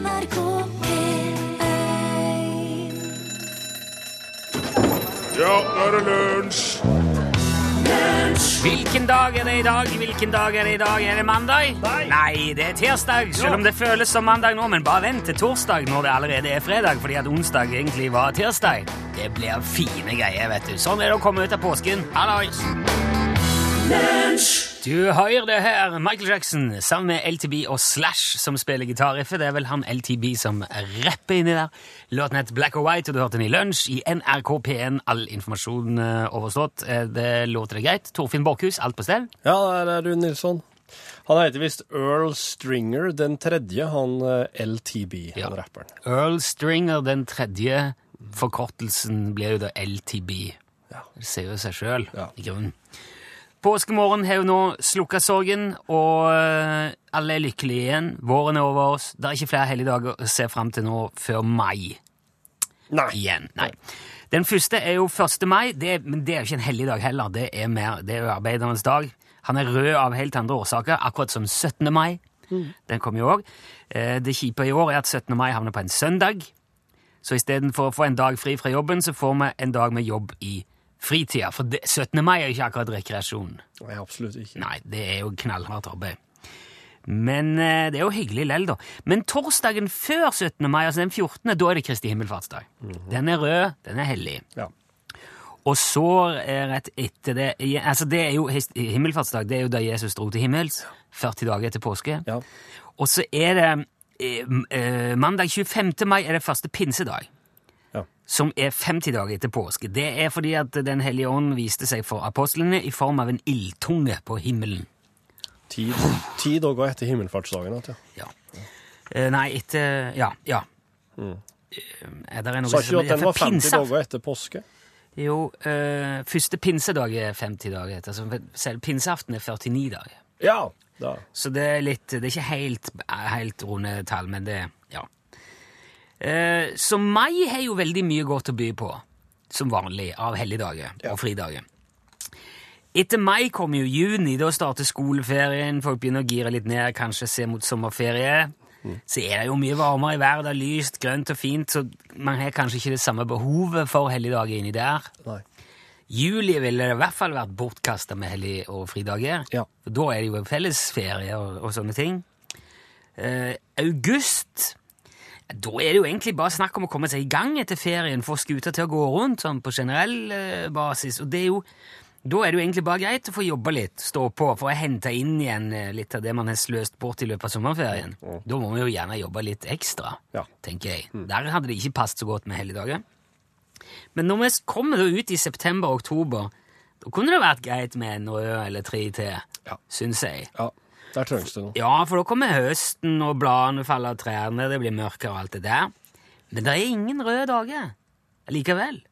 NRK P1 Ja, nå er det lunsj! Hvilken dag er det i dag? Hvilken dag er det i dag? Er det mandag? Nei. det er tirsdag, selv om det føles som mandag nå. Men bare vent til torsdag når det allerede er fredag, fordi at onsdag egentlig var tirsdag. Det blir fine greier, vet du. Sånn er det å komme ut av påsken. Hallois! Du hører det her, Michael Jackson sammen med LTB og Slash som spiller gitarriffet. Det er vel han LTB som rapper inni der. Låten het Black or White, og du hørte den i lunsj i NRK P1. All informasjon eh, overstått. Eh, Det låter det greit. Torfinn Borchhus, alt på stell? Ja, der er Rune Nilsson. Han heter visst Earl Stringer den tredje, han LTB, LTB, Ja. rapperen. Earl Stringer den tredje. Forkortelsen blir jo da LTB. Ja. Det ser jo seg sjøl, Ja. i grunnen. Påskemorgen har jo nå slukka sorgen, og eh, alle er lykkelige igjen. Våren er over oss. Det er ikke flere helligdager å se fram til nå før mai Nei. igjen. Nei. Den første er jo 1. mai, det, er- men det er jo ikke en helligdag heller. Det er, mer, det er jo arbeidernes dag. Han er rød av helt andre årsaker, akkurat som 17. mai. Den kom jo òg. Det kjipe i år er at 17. mai havner på en søndag. Så istedenfor å få en dag fri fra jobben, så får vi en dag med jobb i fritida. For 17. mai er jo ikke akkurat rekreasjon. Nei, absolutt ikke. Nei, det er jo knallhardt arbeid. Men eh, det er jo hyggelig lell, da. Men torsdagen før 17. mai, altså den 14., da er det Kristi himmelfartsdag. Den er rød, den er hellig. Ja. Og så eh, rett etter det Altså, det er jo himmelfartsdag, det er jo da Jesus dro til himmels. 40 dager etter påske. Ja. Og så er det eh, eh, mandag 25. mai er det første pinsedag. Som er 50 dager etter påske. Det er fordi at Den hellige ånd viste seg for apostlene i form av en ildtunge på himmelen. Ti, ti dager etter himmelfartsdagen. At, ja. Ja. Eh, nei, etter Ja. ja. Mm. er det noe Sa ikke du at den var 50 Pinseaf- dager etter påske? Jo, eh, første pinsedag er 50 dager etter. Så selv pinseaften er 49 dager. Ja. Da. Så det er litt Det er ikke helt, helt runde tall, men det Ja. Eh, så mai har jo veldig mye godt å by på, som vanlig, av helligdager Ja. og fridager. Etter mai kommer jo juni. Da starter skoleferien, folk begynner å gire litt ned, kanskje se mot sommerferie. Så er det jo mye varmere i været, det er lyst, grønt og fint, så man har kanskje ikke det samme behovet for helligdager inni der. Nei. Juli ville det i hvert fall vært bortkasta med hellig- og fridager. Ja. For da er det jo fellesferie og, og sånne ting. Uh, august Da er det jo egentlig bare snakk om å komme seg i gang etter ferien, få skuta til å gå rundt sånn på generell eh, basis. Og det er jo, da er det jo egentlig bare greit å få jobba litt, stå på, for å hente inn igjen eh, litt av det man har sløst bort i løpet av sommerferien. Da må vi jo gjerne jobbe litt ekstra, Ja. tenker jeg. Der hadde det ikke passet så godt med helligdager. Men når vi kommer da ut i september-oktober, da kunne det vært greit med en rød eller tre til, Ja. syns jeg. Ja. Der trengs det noe. Ja, for da kommer høsten, og bladene faller av trærne, det blir mørkere og alt det der. Men det er ingen røde dager likevel.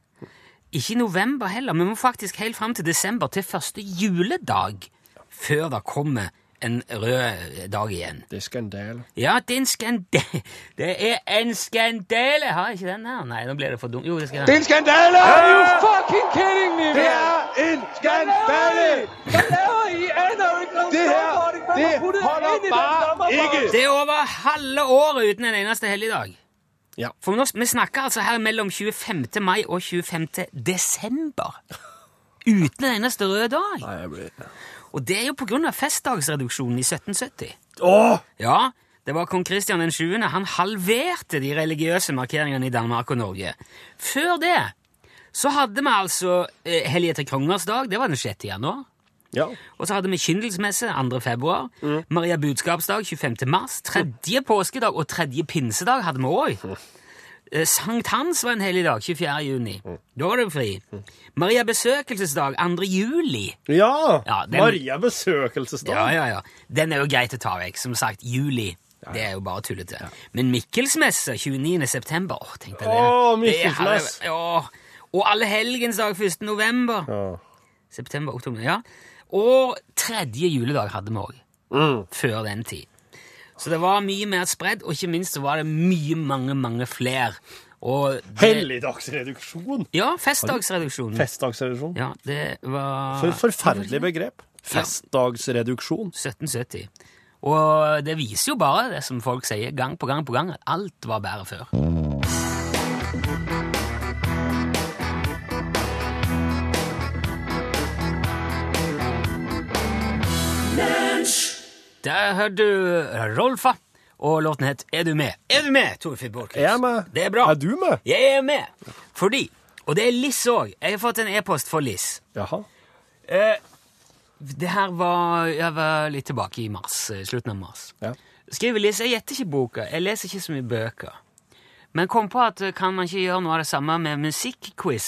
Ikke i november heller, men vi må faktisk helt fram til desember, til første juledag, før det kommer en rød dag igjen. Det er skandale. Ja, det er en skandale. Det er en skandale! Har jeg ikke den her? Nei, nå blir det for dumt. Jo, det skal jeg ha. en skandale! Are you fucking kidding me, Det er en skandale! Hva laver I? Det her, men det holder bare ikke. Det er over halve året uten en eneste helligdag. Ja. For nå, Vi snakker altså her mellom 25. mai og 25. desember. Uten en eneste rød dag. Nei, jeg blir Og det er jo av festdagsreduksjonen i 1770. Åh! Ja, det var kong Kristian den 7. Han halverte de religiøse markeringene i Danmark og Norge. Før det så hadde vi altså eh, Hellige til kongers dag, det var den 6. januar. Ja. Og så hadde vi kyndelsmesse 2. februar, Maria budskapsdag 25. mars, tredje påskedag og tredje pinsedag hadde vi òg. Sankt Hans var en hellig dag, 24. juni. Da var det fri. Maria besøkelsesdag 2. juli. Ja! Ja, den- Maria besøkelsesdag. Ja, ja, ja. Den er jo greit å ta vekk. Som sagt, juli. Det er jo bare tullete. Men Mikkelsmesse 29. september Åh, tenk deg det. Åh, Det er- Mikkelsmess. Ja. Og Allehelgensdag 1. november. Ja. September, oktober, ja. Og tredje juledag hadde vi òg. Mm. Før den tid. Så det var mye mer spredd, og ikke minst så var det mye, mange, mange flere. Og det, Helligdagsreduksjon. Ja, festdagsreduksjon. Festdagsreduksjon. Ja, det var For forferdelig begrep. Festdagsreduksjon. 1770. Og det viser jo bare det som folk sier gang på gang på gang, at alt var bedre før. Der hørte du Rolfa, og låten het Er du med? Er du med, Torfinn Borchhus? Er med? Det er bra. Er du med? Jeg er med. Fordi Og det er Liss òg. Jeg har fått en e-post for Liss. Jaha. Eh, det her var Jeg var litt tilbake i mars. eh, Slutten av mars. Ja. Skriver Liss Jeg gjetter ikke boka. Jeg leser ikke så mye bøker. Men kom på at eh, kan man ikke gjøre noe av det samme med musikkquiz?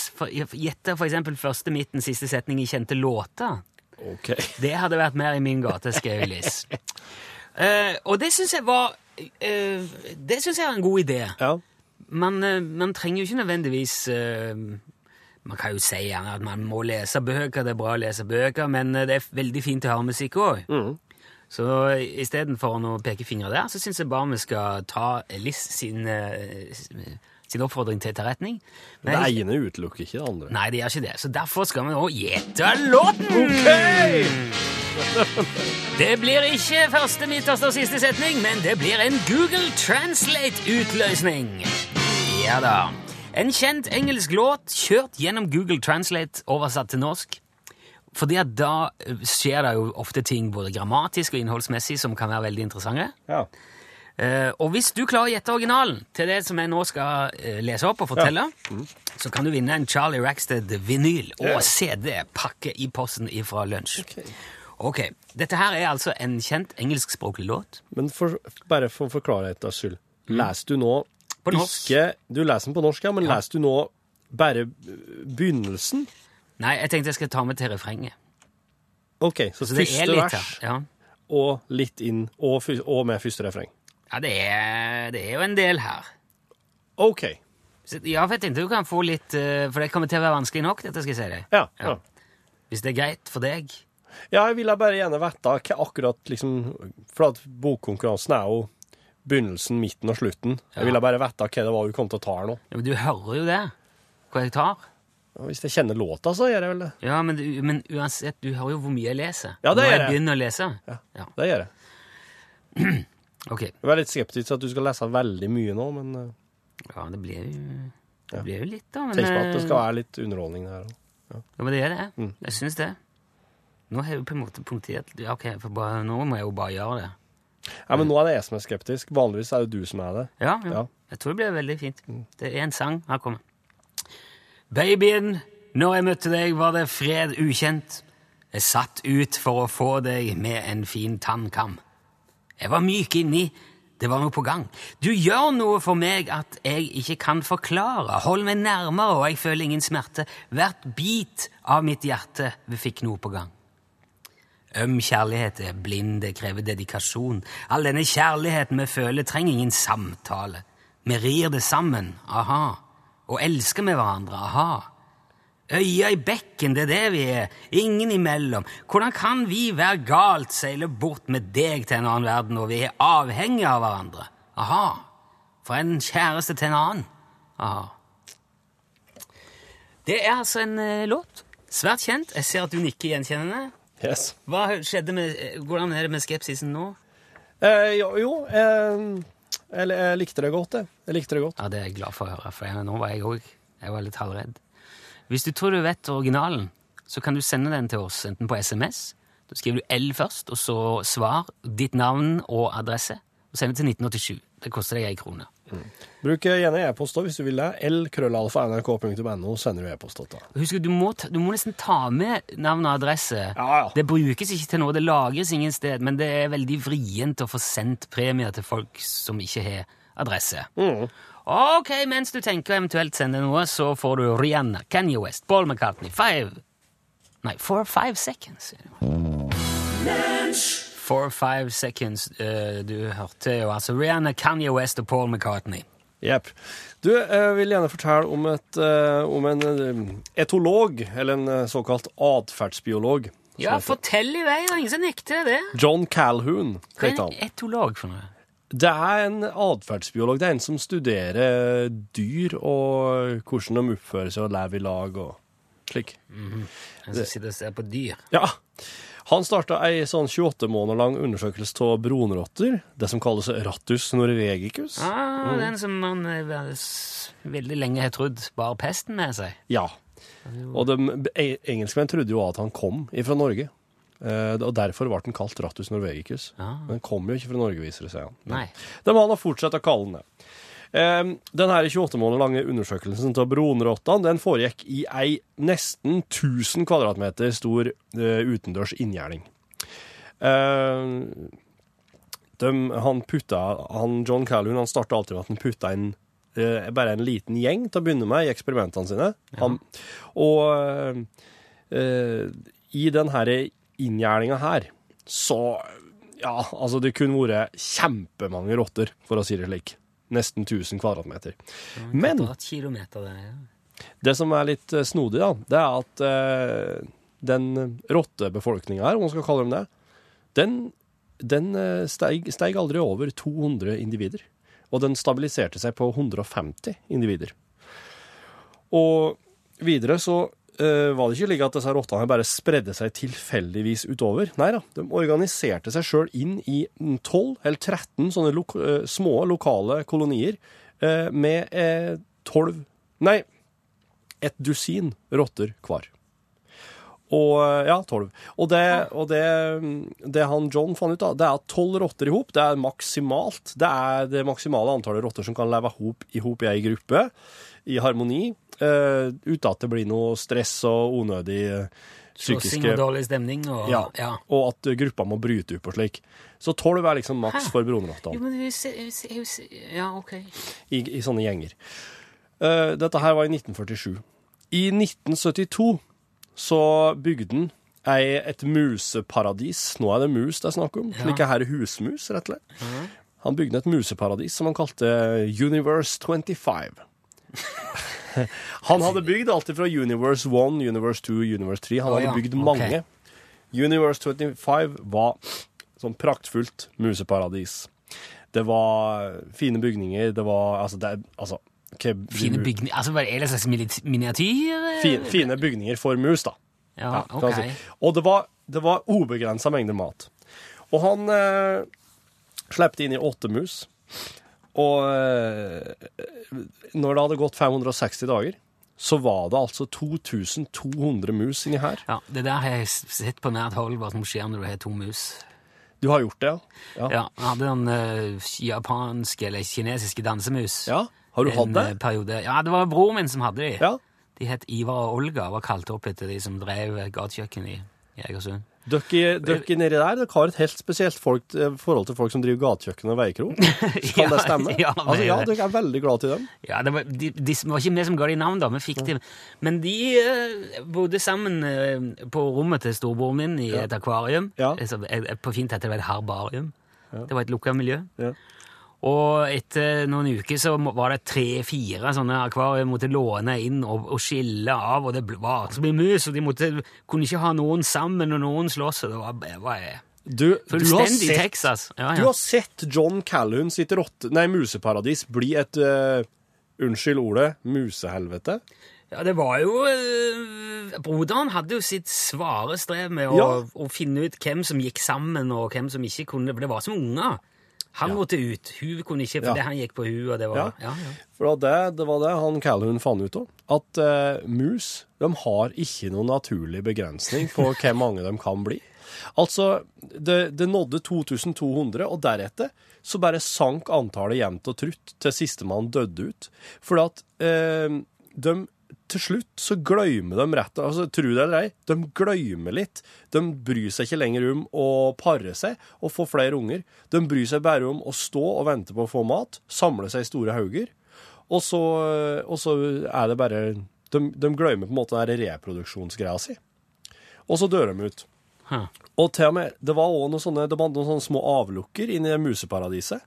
Gjette eksempel første, midten, siste setning i kjente låter. Ok. Det hadde vært mer i min gate, skrev Liss. Eh, og det syns jeg var uh, Det syns jeg er en god idé. Ja. Man, uh, man trenger jo ikke nødvendigvis eh, Man kan jo si gjerne at man må lese bøker, det er bra å lese bøker, men eh, det er veldig fint å høre musikk òg. Så istedenfor å peke fingre der, så syns jeg bare vi skal ta Liss sin, eh, sin oppfordring til etterretning. Men Det ene utelukker ikke det andre. Nei, det gjør ikke det. Så derfor skal vi nå gjette låten! Det blir ikke første, midterste og siste setning, men det blir en Google Translate-utløsning. Ja da. En kjent engelsk låt kjørt gjennom Google Translate, oversatt til norsk. Fordi at da eh, skjer det jo ofte ting både grammatisk og innholdsmessig som kan være veldig interessante. Ja. Eh, og hvis du klarer å gjette originalen til det som jeg nå skal eh, lese opp og fortelle, så kan du vinne en Charlie Rackstead-vinyl og Ja. CD-pakke i posten fra lunsj. Ok. Ok, Dette her er altså en kjent engelskspråklig låt. Men for, bare for etter skyld. Leser du nå Mm. På norsk. ikke Du leser den på norsk, ja, men leser du nå bare begynnelsen? Nei, jeg tenkte jeg skal ta med til refrenget. OK, så, Så det første er vers. Ja, og litt inn, og, og med første refreng. Ja det, er, det er jo en del her. OK. Så, ja, for jeg tenkte du kan få litt eh, For det kommer til å være vanskelig nok, dette skal jeg si deg. Ja. Ja. Hvis det er greit for deg. Ja, jeg ville bare gjerne vite hva akkurat liksom For at bokkonkurransen er jo begynnelsen, midten og slutten. Ja. Jeg ville bare vite hva det var hun kom til å ta her nå. Ja, men du hører jo det, hva jeg tar. Hvis jeg kjenner låta, så gjør jeg vel det. Ja, men, du, men uansett, du hører jo hvor mye jeg leser. Ja, det Når gjør jeg jeg. begynner å lese. Ja. Ja. Det gjør jeg. Ok. Jeg er litt skeptisk til at du skal lese veldig mye nå, men uh, Ja, det blir jo, det blir jo litt, da. Men, tenk på at det eh, skal være litt underholdning her. Ja, men det er det. Mm. Jeg syns det. Nå har jeg jo på en måte punktert Ja, ok, for bare, nå må jeg jo bare gjøre det. Ja, men nå er det jeg som er skeptisk. Vanligvis er det du som er det. Ja, ja. Ja. Jeg tror det blir veldig fint. Det er en sang. Her kommer Babyen, når jeg møtte deg, var det fred ukjent. Jeg satt ut for å få deg med en fin tannkam. Jeg var myk inni. Det var noe på gang. Du gjør noe for meg at jeg ikke kan forklare. Hold meg nærmere, og jeg føler ingen smerte. Hvert bit av mitt hjerte fikk noe på gang. Øm kjærlighet er blind, det krever dedikasjon. All denne kjærligheten vi føler, trenger ingen samtale. Vi rir det sammen, aha. Og elsker vi hverandre, aha. Øya i bekken, det er det vi er. Ingen imellom. Hvordan kan vi være galt seile bort med deg til en annen verden når vi er avhengige av hverandre? Aha. Fra en kjæreste til en annen. Aha. Det er altså en eh, låt. Svært kjent. Jeg ser at du nikker gjenkjennende. Yes. Hva skjedde med, eh, Hvordan er det med skepsisen nå? Eh, jo, jo eh, jeg, jeg likte det godt, jeg. Jeg likte det godt. Ja, Det er jeg glad for å høre, for jeg, nå var jeg òg Jeg var litt halvredd. Hvis du tror du vet originalen, så kan du sende den til oss enten på SMS. Da skriver du L først, og så svar, ditt navn og adresse. Og send det til 1987. Det koster deg ei krone. Bruk gjerne e-post hvis du vil det. lkrøllalfa.nrk.no sender du e-post til. Husk, du må, ta- du må nesten ta med navn og adresse. Ja, ja. Det brukes ikke til noe, det lagres ingen sted, men det er veldig vrient å få sendt premier til folk som ikke har adresse. Ok, mens du tenker eventuelt sende noe, så får du Rihanna, Kanye West, Paul McCartney, Five Nei, For Five Seconds. For Five Seconds. Uh, du hørte jo altså Rihanna, Kanye West og Paul McCartney. Jepp. Du jeg vil gjerne fortelle om, et, eh, om en eh, etolog, eller en eh, såkalt atferdsbiolog. Ja, fortell i vei, det er ingen som nekter det. John Calhoun Hva er en etolog for noe? Det er en atferdsbiolog. Det er en som studerer dyr og hvordan de oppfører seg og lever i lag og slik. En som sitter og ser på dyr. Ja. Han starta ei sånn 28 måneder lang undersøkelse av bronrotter. det som kalles rattus norvegicus. Ah, Den som man eh, veldig lenge har trodd bar pesten med seg. Ja. Og de, e- engelskmenn trodde jo at han kom fra Norge, og derfor ble den kalt rattus norvegicus. Ja. Men den kom jo ikke fra Norge, viser det seg. han. Nei. Det må han ha fortsatt å kalle den det. Eh, den her 28 måneder lange undersøkelsen av bronrottene den foregikk i ei nesten 1000 kvadratmeter stor uh, utendørs inngjerding. Uh, han putta, han, John Calhoun han starta alltid med at han putta inn uh, bare en liten gjeng til å begynne med i eksperimentene sine. Han, og eh, eh, i den her inngjerdinga her, så Ja, altså det kunne vært kjempemange rotter, for å si det slik. Nesten 1000 kvadratmeter. Men. Ja. det som er litt eh, snodig, da, det er at eh, den rottebefolkninga her, om man skal kalle dem det, den, den eh, steig, steig aldri over 200 individer. Og den stabiliserte seg på 150 individer. Og videre så eh, var det ikke slik at disse rottene bare spredde seg tilfeldigvis utover. Nei da, de organiserte seg sjøl inn i 12 eller 13 sånne lo uh, små lokale kolonier uh, med uh, 12 Nei, et dusin rotter hver. Og eh, ja, tolv. Og, det, og det, det han John fant ut, da, det er tolv rotter i hop, det er maksimalt. Det er det maksimale antallet rotter som kan leve hop, i hop i ei gruppe, i harmoni, eh, uten at det blir noe stress og unødig psykiske... Slåssing psykiske og dårlig stemning og ja, ja. Og at eh, gruppa må bryte opp og slik. Så tolv er liksom maks Hæ? for ser- Ja, OK. i, i sånne gjenger. Uh, dette her var i 1947. I 1972 så bygde han ei, et museparadis. Nå er det mus det er snakk om. Ja. Slike her husmus, rett og slett. Han bygde et museparadis som han kalte Universe 25. han hadde bygd alt fra Universe 1, Universe 2, Universe 3. Han hadde bygd mange. Universe 25 var sånn praktfullt museparadis. Det var fine bygninger, det var Altså, det altså Fine bygninger Altså, er det en slags miniatyr? Fine, fine bygninger for mus, da. Ja, Ja, OK. si. Og det var, det var ubegrensa mengder mat. Og han eh, slepte inn i åtte mus. Og eh, når det hadde gått 560 dager, så var det altså 2200 mus inni her. Ja, Det der har jeg sett på nært hold, hva som skjer når du har to mus. Du har gjort det, ja? Ja. Ja, Jeg hadde en uh, japanske eller kinesiske dansemus. ja. Har du hatt det? eh, periode. Ja, det var broren min som hadde de. Ja. De het Ivar og Olga og var kalt opp etter de som drev gatekjøkken i Egersund. Dere, nedi der dere har et helt spesielt folk, eh, forhold til folk som driver gatekjøkken og veikro. Kan det stemme? Ja, altså, ja, dere er veldig glad til dem. Ja, det var, de, de var ikke vi som ga de navn, da. Vi fikk dem. Men de uh, bodde sammen uh, på rommet til storebroren min i et akvarium. Ja. Altså, på fint heter det et herbarium. Det var et lukka miljø. Ja. Og etter noen uker så var det tre-fire sånne akvarier måtte låne inn og, og skille av, og det var så mye mus, og de måtte, kunne ikke ha noen sammen, og noen slåss, og det var, det var Du, du, har fullstendig sett, Texas. Ja, du har sett John Calhoun sitt rotte... Nei, museparadis bli et uh, Unnskyld ordet musehelvete. Ja, det var jo øh, Broderen hadde jo sitt svare strev med å, Ja. å finne ut hvem som gikk sammen, og hvem som ikke kunne. For det var som unger. Han måtte ut. Hun kunne ikke, Ja. det han gikk på hun, og det var Ja. For det, det var det han Calhoun fant ut av. At uh, mus de har ikke noen naturlig begrensning på hvor mange de kan bli. Altså, det, det nådde 2200, og deretter så bare sank antallet jevnt og trutt til sistemann døde ut. For at eh, de til slutt så glemmer de rett altså, Tro det eller ei, de glemmer litt. De bryr seg ikke lenger om å pare seg og få flere unger. De bryr seg bare om å stå og vente på å få mat, samle seg i store hauger. Og så, og så er det bare De, de glemmer på en måte den reproduksjonsgreia si. Og så dør de ut. Huh. Og til og med, det var også noen sånne, det var noen sånne små avlukker inni i museparadiset.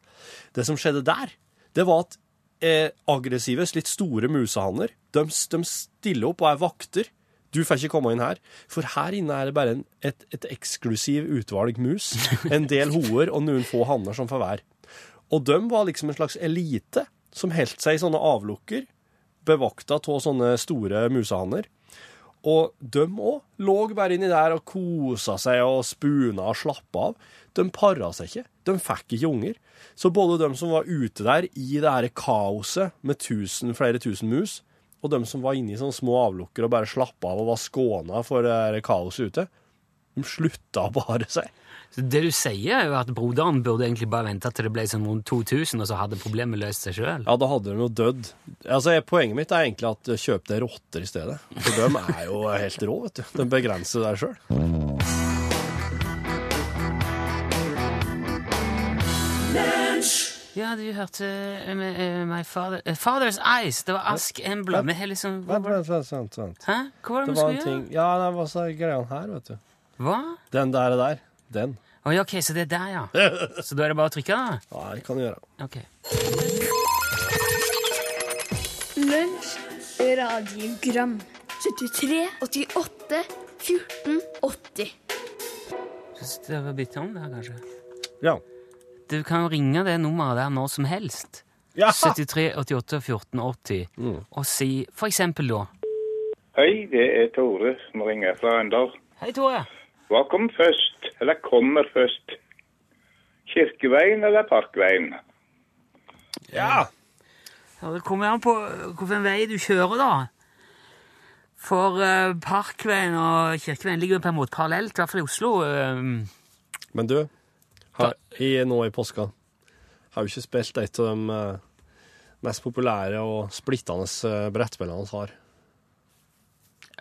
Det som skjedde der, det var at eh, aggressive, litt store musehanner, de, de stiller opp og er vakter. Du får ikke komme inn her, for her inne er det bare en, et, et eksklusiv utvalg mus. En del hoer og noen få hanner som får hver. Og de var liksom en slags elite som holdt seg i sånne avlukker, bevakta av sånne store musehanner. Og de òg lå bare inni der og kosa seg og spuna og slappa av. De para seg ikke. De fikk ikke unger. Så både de som var ute der i det her kaoset med tusen, flere tusen mus, og de som var inne i sånne små avlukker og bare slappa av og var skåna for det her kaoset ute, de slutta bare seg. Så det du sier, er jo at broderen burde egentlig bare vente til det ble sånn rundt 2000, og så hadde problemet løst seg sjøl. Ja, da hadde de jo dødd. Altså, Poenget mitt er egentlig at kjøp deg rotter i stedet. For de er jo helt rå, vet du. De begrenser deg sjøl. Ja, du hørte uh, uh, My Father, uh, Father's Eyes. Det var Ask Embla. Vi har liksom Vent, vent, vent. vent, vent. Hæ? Hva var det Det vi skulle ting gjøre? Ja, det var så greia her, vet du. Hva? Den der, der. Den. Oh, ja, ok, så det er der, ja. Så da er det bare å trykke, da? Ja, det kan du gjøre. Ok. Lunsj, radiogram 73, 88, 14, 80 Så det var bytte om det her, kanskje? Ja. Du kan jo ringe det nummeret der når som helst. Ja! 73 88 14 80. Og si for eksempel da Hei, det er Tore som ringer fra Arendal. Hei, Tore. Hva kom først, eller kommer først? Kirkeveien eller Parkveien? ja. Ja, det kommer an på hvilken vei du kjører, da. For uh, Parkveien og Kirkeveien ligger jo på en måte parallelt, i hvert fall i Oslo. Uh, Men du, har, i, nå i påska har jo ikke spilt et av de eh, mest populære og splittende uh, brettspillene vi har.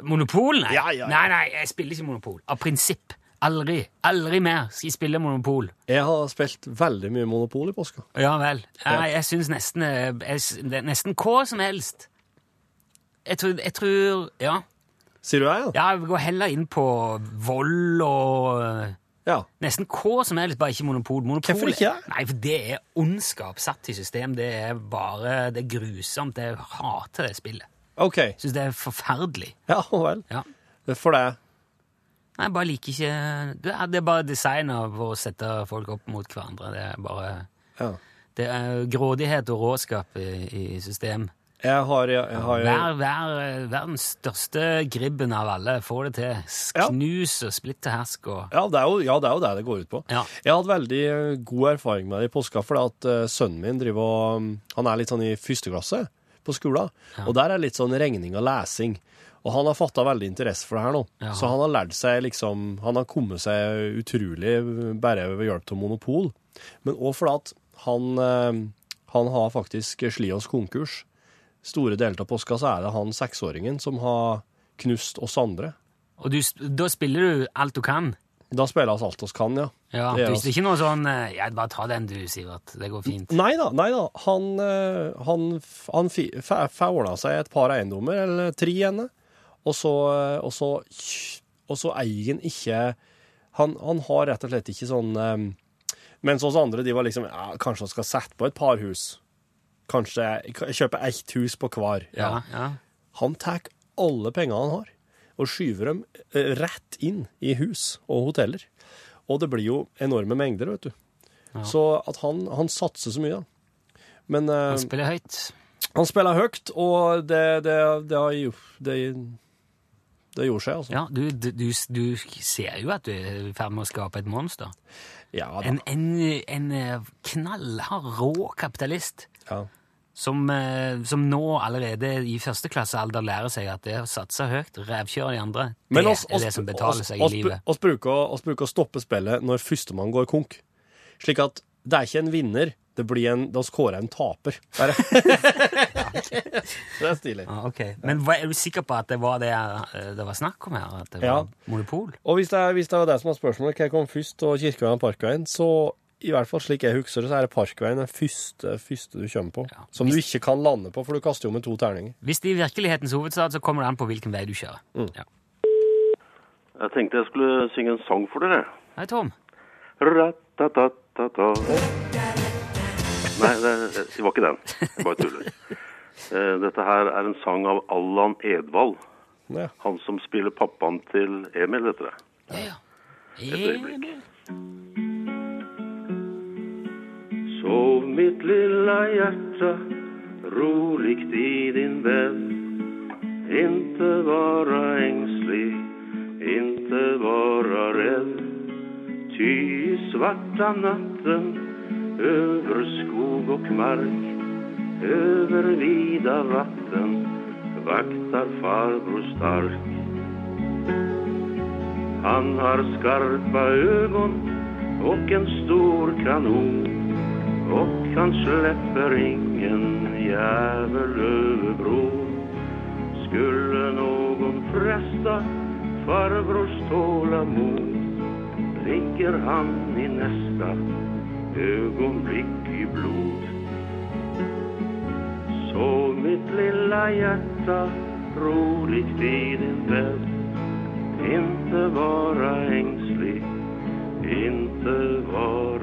Monopol? Nei. Ja, ja, ja. nei, nei, jeg spiller ikke Monopol. Av prinsipp. Aldri. Aldri mer skal jeg spille Monopol. Jeg har spilt veldig mye Monopol i påska. Ja vel. Jeg, jeg syns nesten eh, jeg, det Nesten hva som helst. Jeg tror, jeg tror Ja. Sier du jeg, ja? Ja, jeg går heller inn på vold og eh, Ja. Nesten hva som helst, bare ikke monopol. monopol Hvorfor ikke? Nei, for det er ondskap satt i system. Det er bare Det er grusomt. Jeg hater det spillet. OK. Syns det er forferdelig. Ja vel. Ja. For det. Nei, jeg bare liker ikke Det er, det er bare designa for å sette folk opp mot hverandre. Det er bare Ja. Det er grådighet og råskap i, i system. Jeg har, jeg, har Vær, vær, verdens største gribben av alle. Få det til. Ja. Knus og splitt til hersk og ja det, er jo, ja, det er jo det det går ut på. Ja. Jeg har hatt veldig eh, god erfaring med det i påska, fordi at eh, sønnen min driver og mm, Han er litt sånn i første klasse på skolen, og der er litt sånn regning og lesing. Og han har fatta veldig interesse for det her nå. Ja. Så han har lært seg liksom Han har kommet seg utrolig bare ved hjelp av monopol. Men òg fordi at han, eh, han har faktisk slitt oss konkurs. Store deler av påska så er det han seksåringen som har knust oss andre. Og du, da spiller du alt du kan? Da spiller vi alt oss kan, ja. Ja, Det er Du visste ikke noe sånn eh, Ja, bare ta den du, Sivert. Det går fint. Nei da, nei da. Han, eh, han, han fa- ordna seg et par eiendommer, eller tre ene, og så, eh, og så, og så eier han ikke han, han har rett og slett ikke sånn Mens oss andre de var liksom ja, Kanskje han skal sette på et par hus. Kanskje kjøper ett hus på hver. Ja, ja. Han tar alle pengene han har, og skyver dem eh, rett inn i hus og hoteller. Og det blir jo enorme mengder, vet du. Så at han, han satser så mye, da. Men eh, Han spiller høyt. han spiller høyt, og det, det, det, har jo, det, det gjorde seg, altså. Ja, du, du, du, ser jo at du er i ferd med å skape et monster. Ja, da. En, en, en knallhard, rå kapitalist Ja. Som, eh, som nå allerede i førsteklassealder lærer seg at det å satse høyt, rævkjøre de andre, det oss, er oss, det som betaler oss, seg i livet. Vi bruker, oss bruker å stoppe spillet når førstemann går konk. Slik at det er ikke en vinner, det blir en, da skårer en taper. Bare. det er stilig. Ah, okay. Men er du sikker på at det var det eh, det var snakk om her? At det var Ja. monopol? Og hvis det, er, hvis det var det som var spørsmålet, hva kom først, og Kirkeveien og Parkveien, så i hvert fall slik jeg husker det, så er det Parkveien den første, første du kommer på. Ja. Som du ikke kan lande på, for du kaster jo med to terninger. Hvis det er virkelighetens hovedstad, så kommer det an på hvilken vei du kjører. Mm. Ja. Jeg tenkte jeg skulle synge en sang for dere. Hei, Tom. Ratatata. Nei, det, det var ikke den. Jeg bare tuller. Eh, Dette her er en sang av Allan Edvald. Ja. Han som spiller pappaen til Emil, heter det. Ja, ja. øyeblikk. Mitt lilla hjerte roligt i din bädd Inte vara ängslig, inte vara rädd. Ty i svarta natten över skog och mark, över vida vatten vaktar farbror stark. Han har skarpa ögon och en stor kanon och han slipper ingen jävel. Skulle noen fresta farbrors tålamod ligger han i neste øyeblikk i blod. Så mitt lilla hjerte roligt i din bädd inte vara ängslig, inte vara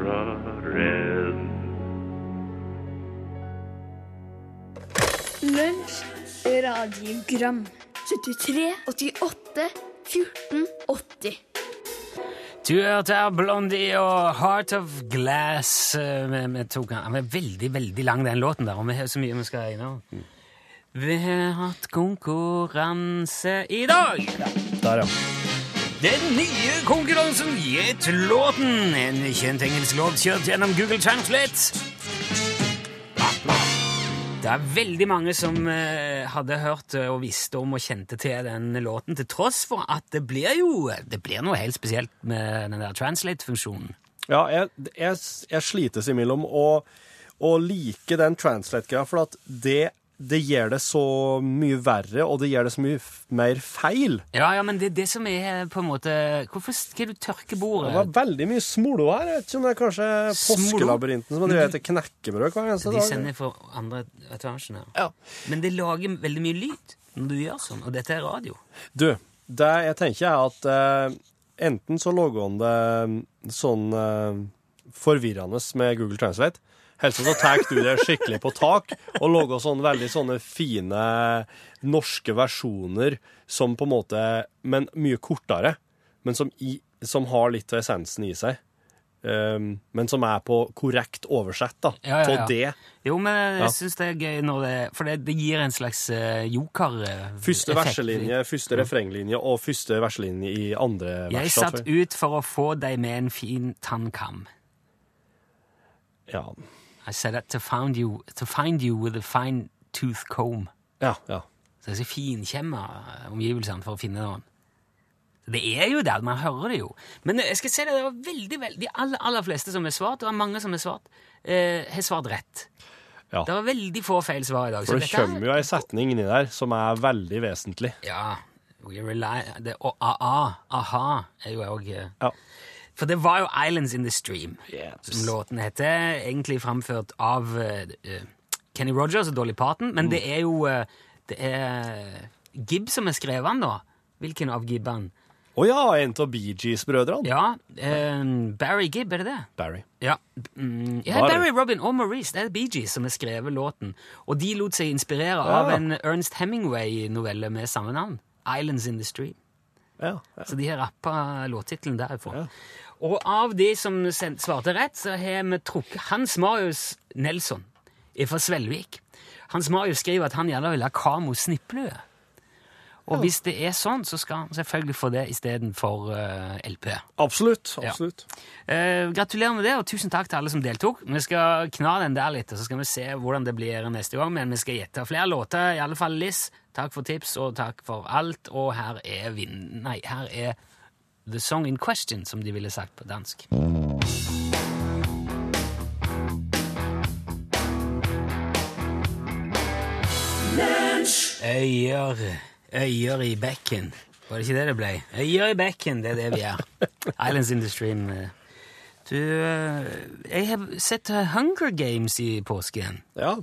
Lunsj, radiogram 73, 88, 14, 80 Du hørte her Blondie og Heart of Glass. Vi, vi tok, den er veldig, veldig lang, den låten der, og vi har så mye vi skal innom. Vi har hatt konkurranse i dag. Der, ja. Den nye konkurransen Gjett låten. En kjent engelsk låt kjørt gjennom Google Translate. Det er veldig mange som eh, hadde hørt eh, og visste om og kjente til den låten, til tross for at det blir jo det blir noe helt spesielt med den der translate-funksjonen. Ja, jeg, jeg, jeg slites imellom å, å like den translate-greia, for at det, det gjør det så mye verre, og det gjør det så mye mer feil. Ja, ja, men det er det som er på en måte Hvorfor skal du tørke bordet? Det var veldig mye smolo her. Jeg vet ikke om det er kanskje påskelabyrinten som driver etter knekkebrød hver eneste dag. De sender for andre etasjen her. Ja. Men det lager veldig mye lyd når du gjør sånn, og dette er radio. Du, det jeg tenker er at uh, enten så lager han det sånn uh, forvirrende med Google Translate, helst så tar du det skikkelig på tak og lager sånne veldig sånne fine norske versjoner som på en måte Men mye kortere, men som, i, som har litt av essensen i seg. Um, men som er på korrekt oversett, da. Ja, ja, ja. det. Jo, men jeg Ja. syns det er gøy når det For det, det gir en slags uh, joker-effekt. Første verselinje, første refrenglinje og første verselinje i andre vers. Jeg satt ut for å få deg med en fin tannkam. Ja, I set out to find you, to find you with a fine tooth comb. ja. ja. Så jeg skal finkjemme eh, omgivelsene for å finne noen. Det er jo der, man hører det jo. Men jeg skal si det, det var veldig, veldig, de aller, aller fleste som har svart, det var mange som har svart, eh, har svart rett. Ja. Det var veldig få feil svar i dag. så For det dette er- kommer jo ei setning inni der som er veldig vesentlig. Ja, we rely, det, og a-a, aha, er jo òg Ja. For det var jo Islands in the Stream, Yes. som låten heter. Egentlig framført av eh, Kenny Rogers og Dolly Parton, men det er jo uh, det er Gibb som har skrevet den, da. Hvilken av Gibbene? Å ja, en av Bee Gees-brødrene. Ja, eh, Barry Gibb, er det det? Barry. Ja, mm, ja Barry. Barry Robin og Maurice. Det er Bee Gees som har skrevet låten. Og de lot seg inspirere av en Ernst Hemingway-novelle med samme navn. Islands in the Stream. Ja, ja. Så de har rappa låttittelen derifra. Og av de som svarte rett, så har vi trukket Hans Marius Nelson fra Svelvik. Hans Marius skriver at han gjerne vil ha Kamo snipplue. Og hvis det er sånn, så skal han selvfølgelig få det istedenfor uh, LP. Absolutt. absolutt. Eh, gratulerer med det, og tusen takk til alle som deltok. Vi skal kna den der litt, og så skal vi se hvordan det blir neste gang. Men vi skal gjette flere låter, i alle fall Liss. Takk for tips, og takk for alt. Og her er vinn... Nei, her er The Song in Question, som de ville sagt på dansk. Øyer, øyer i bekken. Var det ikke det det ble? Øyer i bekken, det er det vi er. Islands in the Stream. eh. Du, eh, jeg har sett Hunger Games i påsken, Ja.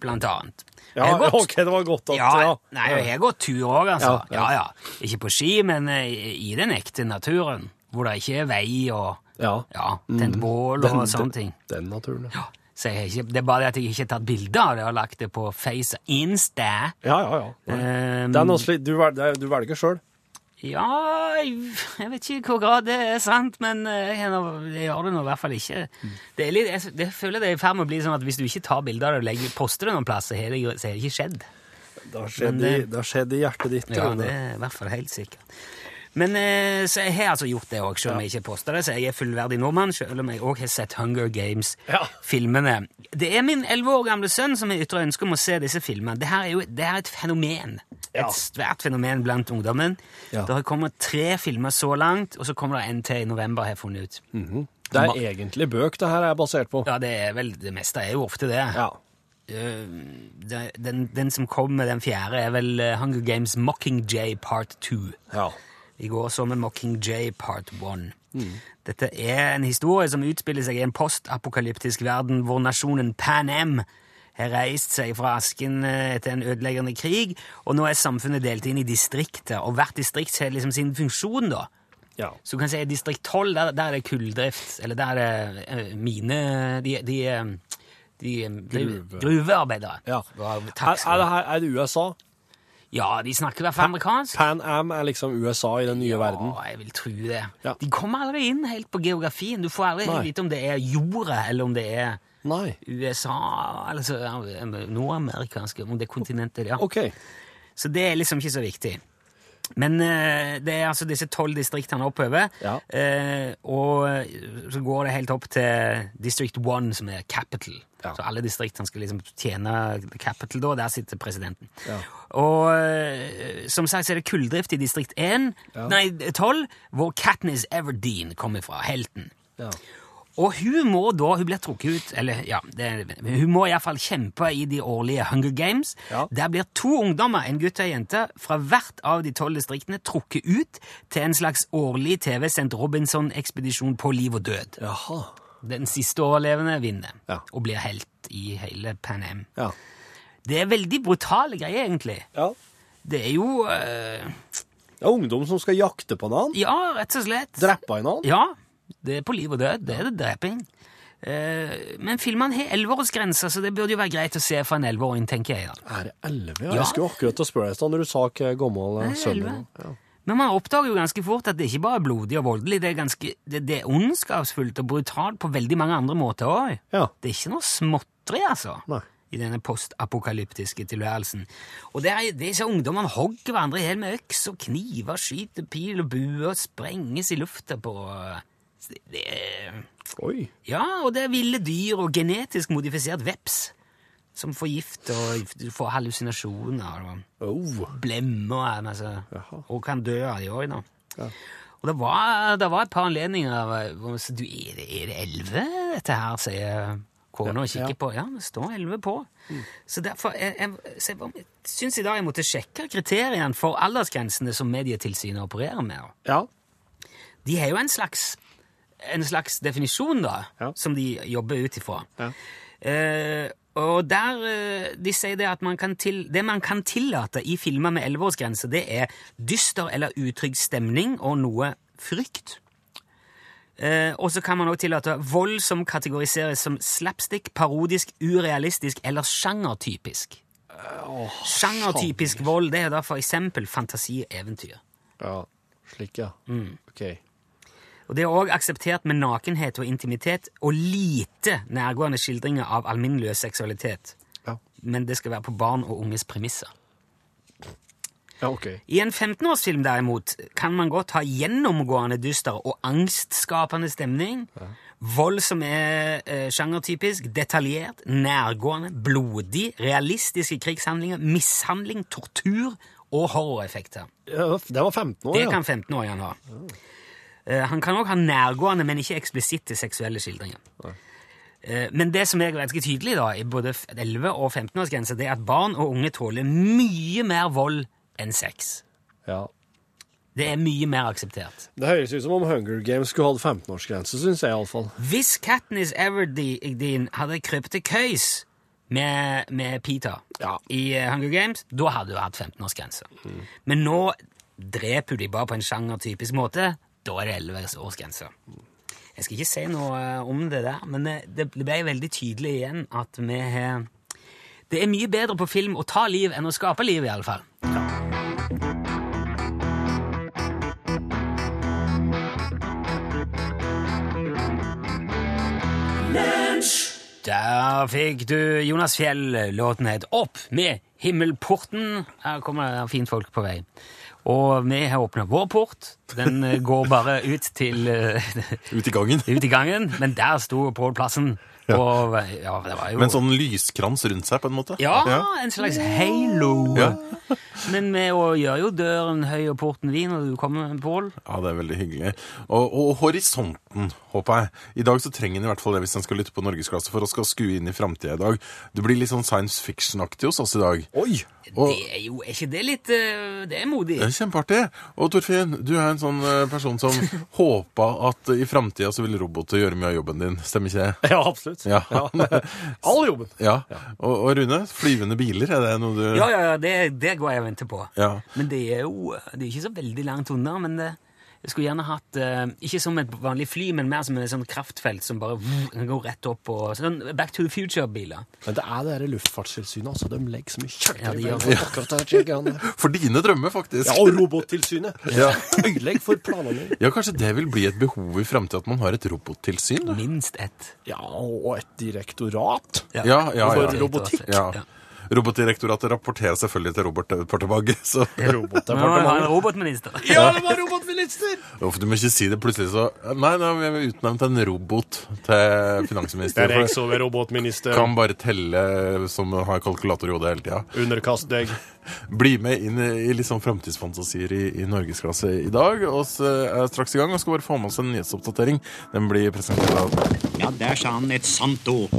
blant annet. Ja gått- OK, det var godt at ja, ja. Nei, jeg har gått tur òg, altså. Ja, Ja. Ikke på ski, men eh, i den ekte naturen. Hvor det ikke er vei og Ja. tent bål og Den- sånne ting. Den naturen, ja. Ikke, det er bare det at jeg ikke har tatt bilde av det og lagt det på Face Insta. Ja, ja, ja. Um, Det noe slitt, du, velger, er- du velger sjøl. Ja, jeg, vet ikke i hvor grad det er sant, men det jeg, jeg gjør det nå i hvert fall ikke. Det er litt, jeg, jeg føler det er i ferd med å bli sånn at hvis du ikke tar bilder av det og legger, poster det noen plass, så har det, ikke skjedd. Det har skjedd, i, det- det har skjedd i hjertet ditt. Ja, det er i hvert fall helt sikkert. Men eh, så jeg har altså gjort det òg, selv om jeg ikke påstår det. Så jeg er fullverdig nordmann, selv om jeg òg har sett Hunger Games-filmene. Det er min elleve år gamle sønn som har ytra ønske om å se disse filmene. Det her er jo det er et fenomen. Ja. Et svært fenomen blant ungdommen. Ja. Det har kommet tre filmer så langt, og så kommer det en til i november, har jeg funnet ut. Det er egentlig bøk det her er basert på. Ja, det er vel Det meste er jo ofte det. Ja. Eh, den, den som kom med den fjerde, er vel eh, Hunger Games Mockingjay Part 2. ja. I går så vi Mockingjay Part 1. Dette er en historie som utspiller seg i en postapokalyptisk verden hvor nasjonen Pan Am har reist seg fra asken eh, etter en ødeleggende krig, og nå er samfunnet delt inn i distrikter, og hvert distrikt har liksom sin funksjon, da. ja. Så du kan si i distrikt 12, der, der er det kulldrift, eller der er det eh, mine De, de, de, de, eh, Gruve. gruvearbeidere. ja. Er, er, det her, er det USA? Ja, de snakker i hvert fall amerikansk. Pan Am er liksom USA i den nye verden. Ja, jeg vil tro det. Ja. De kommer aldri inn helt på geografien. Du får aldri Nei. vite om det er jordet, eller om det er Nei. USA, eller så, nordamerikanske, om det er kontinentet. Ja. Okay. Så det er liksom ikke så viktig. Men eh, det er altså disse tolv distriktene oppover, Ja. eh, og så går det helt opp til District 1, som er capital. Ja. Så alle distriktene skal liksom tjene the capital da, og der sitter presidenten. Ja. Og eh, som sagt så er det kulldrift i distrikt 1, Ja. nei, 12, hvor Katniss Everdeen kommer fra, helten. Ja. Og hun må da, hun blir trukket ut, eller ja, det, hun må iallfall kjempe i de årlige Hunger Games. Ja. Der blir to ungdommer, en gutt og en jente, fra hvert av de tolv distriktene trukket ut til en slags årlig TV-sendt Robinson-ekspedisjon på liv og død. Jaha. Den siste overlevende vinner, Ja. og blir helt i hele Pan Am. Ja. Det er veldig brutale greier, egentlig. ja. Det er jo eh, Det er ungdom som skal jakte på en annen. Ja, rett og slett. Drepe en annen. Ja, det er på liv og død. Det er det dreping. Eh, men filmene har elleveårsgrense, så det burde jo være greit å se for en elleveåring, tenker jeg. da. Er det elleve? Ja. Jeg skulle akkurat å spørre deg når du sa hvor gammel sønnen elleve. Ja. Men man oppdager jo ganske fort at det ikke bare er blodig og voldelig, det er, ganske, det, det er ondskapsfullt og brutalt på veldig mange andre måter òg. Ja. Det er ikke noe småtteri, altså. Nei. I denne postapokalyptiske tilværelsen. Og det er, disse ungdommene hogger hverandre i hjel med øks og kniver, skyter pil og buer, sprenges i lufta på det, er Oi. Ja, og det er ville dyr og genetisk modifisert veps som får gift og får hallusinasjoner og Oh. blemmer altså, og kan dø av de òg. Ja. Og det var, det var et par anledninger hvor du, er det, er det elleve, dette her, sier kona og kikker Ja. på. Ja, det står elleve på. Så derfor jeg, jeg, så jeg, jeg syns i dag jeg måtte sjekke kriteriene for aldersgrensene som Medietilsynet opererer med. Ja. De har jo en slags, en slags definisjon, da, Ja. som de jobber ut ifra. Ja. Eh, og der eh, De sier det at man kan til, det man kan tillate i filmer med elleveårsgrense, det er dyster eller utrygg stemning og noe frykt. Eh, og så kan man også tillate vold som kategoriseres som slapstick, parodisk, urealistisk eller sjangertypisk. Sjangertypisk vold det er da for eksempel eventyr. ja. Slik, ja. Mm. Ok. Og det er òg akseptert med nakenhet og intimitet og lite nærgående skildringer av alminnelig seksualitet. Ja. Men det skal være på barn og unges premisser. Ja, ok. I en 15-årsfilm derimot kan man godt ha gjennomgående dyster og angstskapende stemning. Vold som er eh, sjangertypisk, detaljert, nærgående, blodig, realistiske krigshandlinger, mishandling, tortur og horroreffekter. Ja, det var 15 år, ja. Det kan 15-åringene ha. Eh, han kan òg ha nærgående, men ikke eksplisitte seksuelle skildringer. Nei. men det som er ganske tydelig da, i både 11- og 15-årsgrense, det er at barn og unge tåler mye mer vold enn sex. ja. Det er mye mer akseptert. Det høres ut som om Hunger Games skulle hatt 15-årsgrense, syns jeg iallfall. Hvis Katniss Everdeen hadde krypt til køys med, med Peter Ja. i eh, Hunger Games, da hadde hun hatt 15-årsgrense. Men nå dreper hun de bare på en sjangertypisk måte. Da er det 11-årsgrense. Jeg skal ikke si noe eh, om det der, men eh, det ble veldig tydelig igjen at vi har Det er mye bedre på film å ta liv enn å skape liv, i alle fall. Der fikk du Jonas Fjell. Låten het Opp med himmelporten. Her kommer fint folk på vei. Og vi har åpna vår port. Den eh, går bare ut til eh, Ut i gangen. ut i gangen, men der sto Pål Plassen. Og ja, det var jo Med en sånn lyskrans rundt seg, på en måte. Ja, en slags halo. Ja. Men vi gjør jo døren høy og porten vid når du kommer, Pål. Ja, det er veldig hyggelig. Og, og horisonten, håper jeg. I dag så trenger en i hvert fall det hvis en skal lytte på Norgesklasse for å skal skue inn i framtida i dag. Det blir litt sånn science fiction-aktig hos oss i dag. Oi! Og Det er jo er ikke det litt eh, Det er modig. det er kjempeartig. Og Torfinn, du er en sånn eh, person som håpa at i framtida så vil roboter gjøre mye av jobben din. Stemmer ikke det? Ja, absolutt. Ja. All jobben. Ja. Og, og Rune, flyvende biler, er det noe du Ja, ja, ja, det, det går jeg og venter på. Ja. Men det er jo det er ikke så veldig langt unna. Men det, jeg skulle gjerne hatt eh, Ikke som et vanlig fly, men mer som et sånt kraftfelt som bare går rett opp og sånn Back to the Future-biler. Men det er det der Luftfartstilsynet, altså. De legger så mye kjøtt Ja, de for dine drømmer, faktisk. Ja, og Robottilsynet. Ja. Øyelegg for planene. Ja, kanskje det vil bli et behov i framtida at man har et robottilsyn? da? Minst ett. Ja, og et direktorat. Ja, ja, ja. For robotikk. Ja. Robotdirektoratet rapporterer selvfølgelig til Robotdepartementet, så Robotdepartementet. robotminister. Ja, det var robotminister! Uff, du må ikke si det plutselig så Nei, nei, vi har utnevnt en robot til finansminister. Det er jeg som er robotminister. Kan bare telle som har kalkulator i hodet hele tida. Underkast deg. Bli med inn i litt sånn framtidsfantasier i, i norgesklasse i dag. Og så er straks i gang og skal bare få med oss en nyhetsoppdatering. Den blir presentert av Ja, der sa han et sant ord.